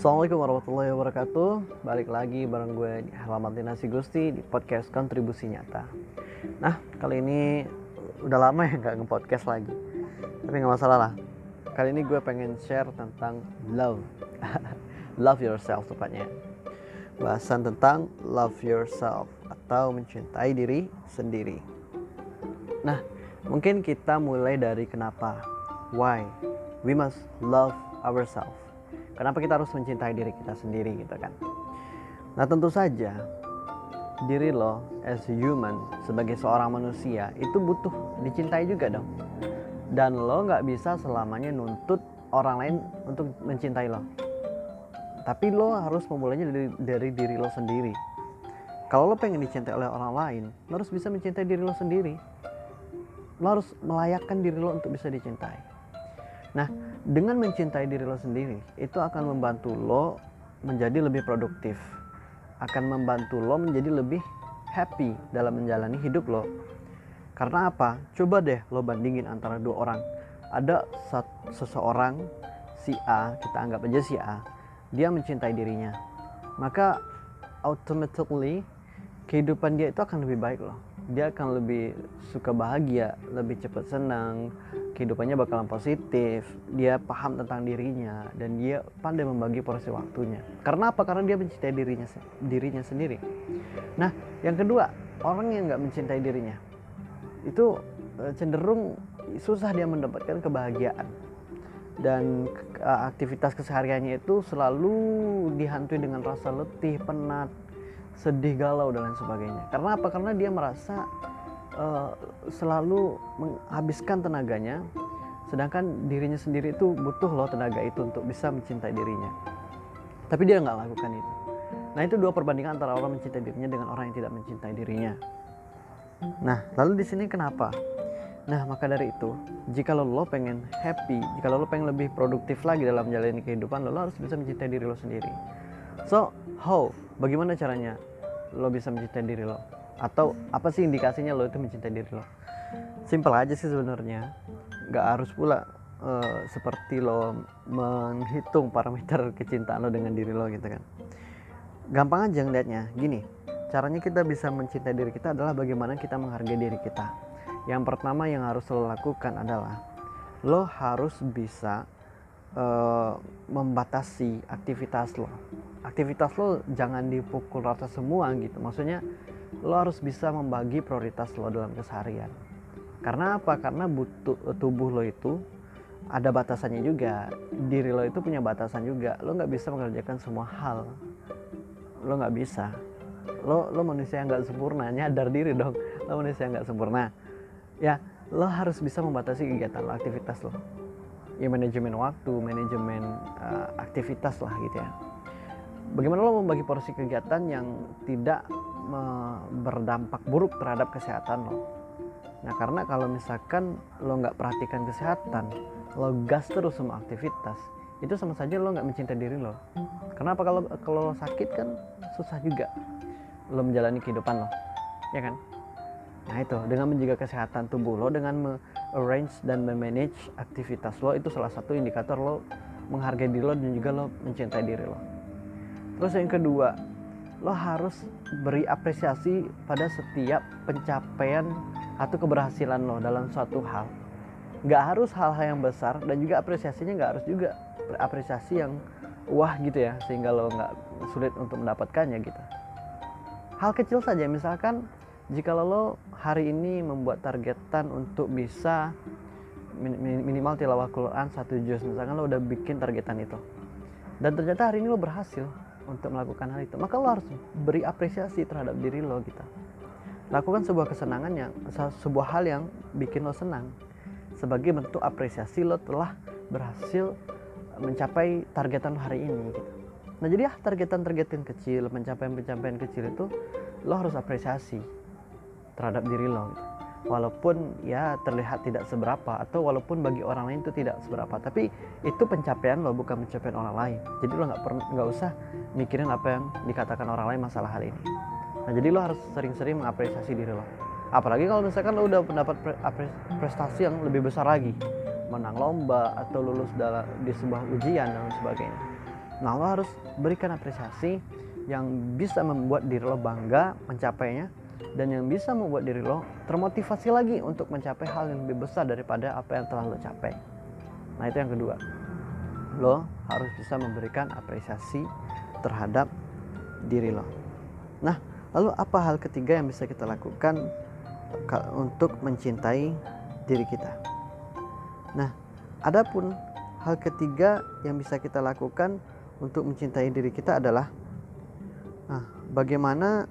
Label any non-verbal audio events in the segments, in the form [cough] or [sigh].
Assalamualaikum warahmatullahi wabarakatuh. Balik lagi bareng gue di halaman Gusti di podcast Kontribusi Nyata. Nah kali ini udah lama ya nggak nge-podcast lagi. Tapi nggak masalah lah. Kali ini gue pengen share tentang love. [laughs] Love yourself tepatnya. Bahasan tentang love yourself Atau mencintai diri sendiri. Nah mungkin kita mulai dari kenapa. Why? We must love ourselves Kenapa kita harus mencintai diri kita sendiri gitu kan? Nah tentu saja diri lo as human sebagai seorang manusia itu butuh dicintai juga dong. Dan lo nggak bisa selamanya nuntut orang lain untuk mencintai lo. Tapi lo harus memulainya dari, dari diri lo sendiri. Kalau lo pengen dicintai oleh orang lain, lo harus bisa mencintai diri lo sendiri. Lo harus melayakkan diri lo untuk bisa dicintai. Nah, dengan mencintai diri lo sendiri, itu akan membantu lo menjadi lebih produktif. Akan membantu lo menjadi lebih happy dalam menjalani hidup lo. Karena apa? Coba deh lo bandingin antara dua orang. Ada seseorang, si A, kita anggap aja si A, dia mencintai dirinya. Maka automatically kehidupan dia itu akan lebih baik loh. Dia akan lebih suka bahagia, lebih cepat senang, kehidupannya bakalan positif, dia paham tentang dirinya dan dia pandai membagi porsi waktunya. Karena apa? Karena dia mencintai dirinya dirinya sendiri. Nah, yang kedua, orang yang nggak mencintai dirinya itu e, cenderung susah dia mendapatkan kebahagiaan dan aktivitas kesehariannya itu selalu dihantui dengan rasa letih, penat, sedih, galau dan lain sebagainya. Karena apa? Karena dia merasa uh, selalu menghabiskan tenaganya sedangkan dirinya sendiri itu butuh loh tenaga itu untuk bisa mencintai dirinya. Tapi dia nggak lakukan itu. Nah itu dua perbandingan antara orang mencintai dirinya dengan orang yang tidak mencintai dirinya. Nah lalu di sini kenapa? Nah maka dari itu jika lo, lo pengen happy jika lo, lo pengen lebih produktif lagi dalam menjalani kehidupan lo, lo harus bisa mencintai diri lo sendiri. So how? Bagaimana caranya lo bisa mencintai diri lo? Atau apa sih indikasinya lo itu mencintai diri lo? Simpel aja sih sebenarnya. Nggak harus pula uh, seperti lo menghitung parameter [laughs] kecintaan lo dengan diri lo gitu kan. Gampang aja ngeliatnya. Gini caranya kita bisa mencintai diri kita adalah bagaimana kita menghargai diri kita. Yang pertama yang harus lo lakukan adalah lo harus bisa uh, membatasi aktivitas lo. Aktivitas lo jangan dipukul rata semua gitu. Maksudnya lo harus bisa membagi prioritas lo dalam keseharian. Karena apa? Karena butuh tubuh lo itu ada batasannya juga. Diri lo itu punya batasan juga. Lo nggak bisa mengerjakan semua hal. Lo nggak bisa. Lo lo manusia yang nggak sempurna. Nyadar diri dong. Lo manusia yang nggak sempurna. Ya lo harus bisa membatasi kegiatan lo aktivitas lo ya manajemen waktu manajemen uh, aktivitas lah gitu ya bagaimana lo membagi porsi kegiatan yang tidak berdampak buruk terhadap kesehatan lo. Nah karena kalau misalkan lo nggak perhatikan kesehatan, lo gas terus semua aktivitas, itu sama saja lo nggak mencintai diri lo. Kenapa kalau kalau lo sakit kan susah juga lo menjalani kehidupan lo, ya kan? Nah itu dengan menjaga kesehatan tubuh lo dengan arrange dan memanage aktivitas lo itu salah satu indikator lo menghargai diri lo dan juga lo mencintai diri lo. Terus yang kedua, lo harus beri apresiasi pada setiap pencapaian atau keberhasilan lo dalam suatu hal nggak harus hal-hal yang besar dan juga apresiasinya nggak harus juga apresiasi yang wah gitu ya sehingga lo nggak sulit untuk mendapatkannya gitu hal kecil saja misalkan jika lo hari ini membuat targetan untuk bisa minimal tilawah Quran satu juz misalkan lo udah bikin targetan itu dan ternyata hari ini lo berhasil untuk melakukan hal itu maka lo harus beri apresiasi terhadap diri lo gitu. Lakukan sebuah kesenangan yang sebuah hal yang bikin lo senang sebagai bentuk apresiasi lo telah berhasil mencapai targetan hari ini gitu. Nah jadi ya targetan-targetan kecil pencapaian-pencapaian kecil itu lo harus apresiasi terhadap diri lo gitu. Walaupun ya terlihat tidak seberapa atau walaupun bagi orang lain itu tidak seberapa tapi itu pencapaian lo bukan pencapaian orang lain. Jadi lo nggak pernah nggak usah mikirin apa yang dikatakan orang lain masalah hal ini. Nah jadi lo harus sering-sering mengapresiasi diri lo. Apalagi kalau misalkan lo udah mendapat prestasi yang lebih besar lagi. Menang lomba atau lulus dalam di sebuah ujian dan sebagainya. Nah lo harus berikan apresiasi yang bisa membuat diri lo bangga mencapainya dan yang bisa membuat diri lo termotivasi lagi untuk mencapai hal yang lebih besar daripada apa yang telah lo capai. Nah, itu yang kedua. Lo harus bisa memberikan apresiasi terhadap diri lo. Nah, lalu apa hal ketiga yang bisa kita lakukan untuk mencintai diri kita? Nah, adapun hal ketiga yang bisa kita lakukan untuk mencintai diri kita adalah nah, bagaimana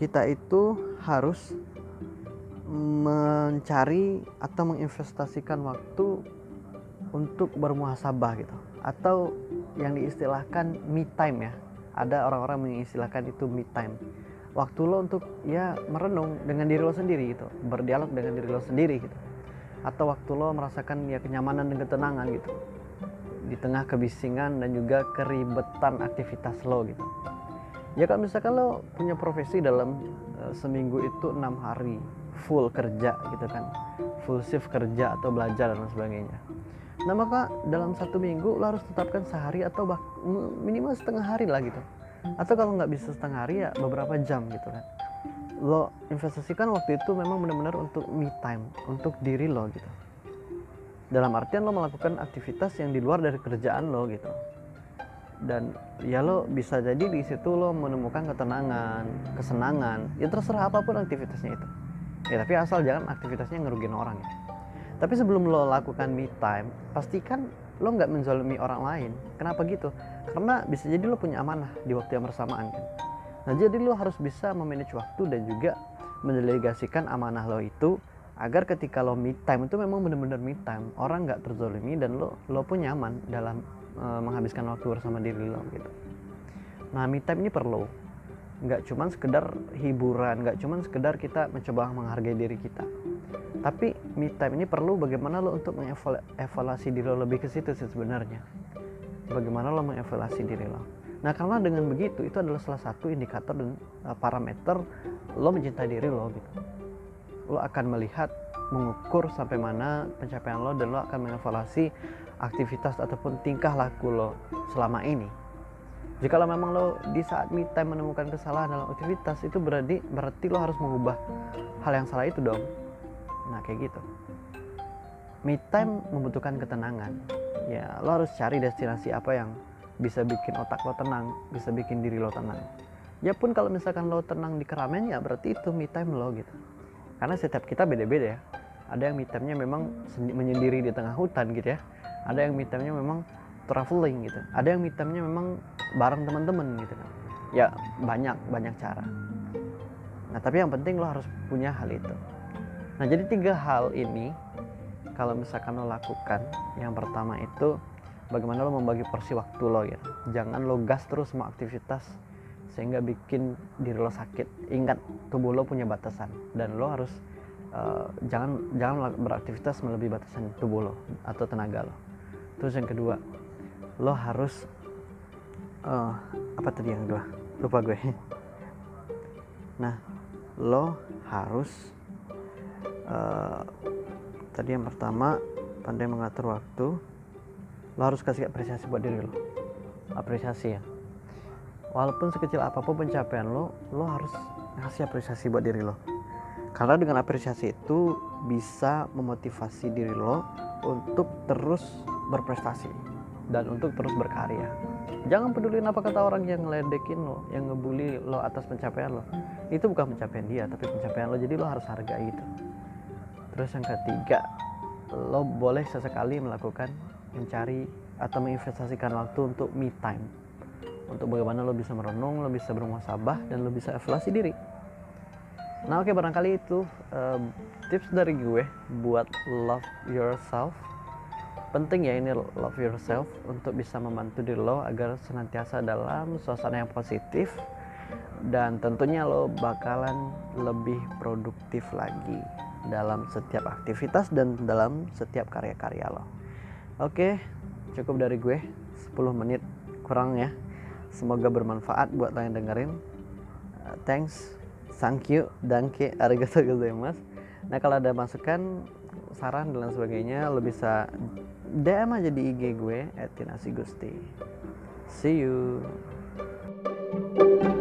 kita itu harus mencari atau menginvestasikan waktu untuk bermuhasabah gitu. Atau yang diistilahkan me time ya. Ada orang-orang mengistilahkan itu me time. Waktu lo untuk ya merenung dengan diri lo sendiri gitu. Berdialog dengan diri lo sendiri gitu. Atau waktu lo merasakan ya kenyamanan dan ketenangan gitu. Di tengah kebisingan dan juga keribetan aktivitas lo gitu ya kalau misalkan lo punya profesi dalam uh, seminggu itu enam hari full kerja gitu kan. Full shift kerja atau belajar dan sebagainya. Nah maka dalam satu minggu lo harus tetapkan sehari atau bah minimal setengah hari lah gitu. Atau kalau nggak bisa setengah hari ya beberapa jam gitu kan. Lo investasikan waktu itu memang benar-benar untuk me time untuk diri lo gitu. Dalam artian lo melakukan aktivitas yang di luar dari kerjaan lo gitu dan ya lo bisa jadi di situ lo menemukan ketenangan kesenangan. Ya terserah apa pun aktivitasnya itu. Ya tapi asal jangan aktivitasnya ngerugiin orang ya. Tapi sebelum lo lakukan me time pastikan lo nggak menzalimi orang lain. Kenapa gitu? Karena bisa jadi lo punya amanah di waktu yang bersamaan kan. Nah jadi lo harus bisa memanage waktu dan juga mendelegasikan amanah lo itu agar ketika lo me time itu memang benar-benar me time. Orang nggak terzolimi dan lo lo pun nyaman dalam uh, menghabiskan waktu bersama diri lo gitu. Nah me time ini perlu. Nggak cuman sekedar hiburan nggak cuman sekedar kita mencoba menghargai diri kita. Tapi me time ini perlu bagaimana lo untuk mengevaluasi diri lo lebih ke situ sih sebenarnya. Bagaimana lo mengevaluasi diri lo. Nah karena dengan begitu itu adalah salah satu indikator dan uh, parameter lo mencintai diri lo gitu. Lo akan melihat mengukur sampai mana pencapaian lo dan lo akan mengevaluasi aktivitas ataupun tingkah laku lo selama ini. Jika lo memang lo di saat me time menemukan kesalahan dalam aktivitas itu berarti berarti lo harus mengubah hal yang salah itu dong. Nah kayak gitu. Me time membutuhkan ketenangan. Ya lo harus cari destinasi apa yang bisa bikin otak lo tenang, bisa bikin diri lo tenang. Ya pun kalau misalkan lo tenang di keramaian ya berarti itu me time lo gitu. Karena setiap kita beda-beda ya. Ada yang me time-nya memang menyendiri di tengah hutan gitu ya. Ada yang me time-nya memang traveling gitu. Ada yang me time-nya memang bareng teman-teman gitu kan. Ya banyak banyak cara. Nah tapi yang penting lo harus punya hal itu. Nah jadi tiga hal ini kalau misalkan lo lakukan yang pertama itu bagaimana lo membagi porsi waktu lo ya. Jangan lo gas terus semua aktivitas sehingga bikin diri lo sakit. Ingat tubuh lo punya batasan dan lo harus uh, jangan jangan beraktivitas melebihi batasan tubuh lo atau tenaga lo. Terus yang kedua lo harus uh, apa tadi yang kedua? Lupa gue. [laughs] Nah lo harus uh, tadi yang pertama pandai mengatur waktu. Lo harus kasih apresiasi buat diri lo. Apresiasi ya. Walaupun sekecil apa pun pencapaian lo lo harus ngasih apresiasi buat diri lo karena dengan apresiasi itu bisa memotivasi diri lo untuk terus berprestasi dan untuk terus berkarya. Jangan peduli apa kata orang yang ngeledekin lo, yang ngebully lo atas pencapaian lo. Itu bukan pencapaian dia, tapi pencapaian lo. Jadi lo harus hargai itu. Terus yang ketiga, lo boleh sesekali melakukan mencari atau menginvestasikan waktu untuk me time. Untuk bagaimana lo bisa merenung, lo bisa bermuasabah, dan lo bisa evaluasi diri. Nah oke okay, barangkali itu uh, tips dari gue buat love yourself. Penting ya ini love yourself untuk bisa membantu diri lo agar senantiasa dalam suasana yang positif. Dan tentunya lo bakalan lebih produktif lagi dalam setiap aktivitas dan dalam setiap karya-karya lo. Oke cukup dari gue. 10 menit kurang ya. Semoga bermanfaat buat lo yang dengerin. Uh, thanks thank you, danke, arigato gozaimasu. Nah kalau ada masukan, saran dan lain sebagainya, lo bisa DM aja di IG gue, @tinasigusti. See you. thank you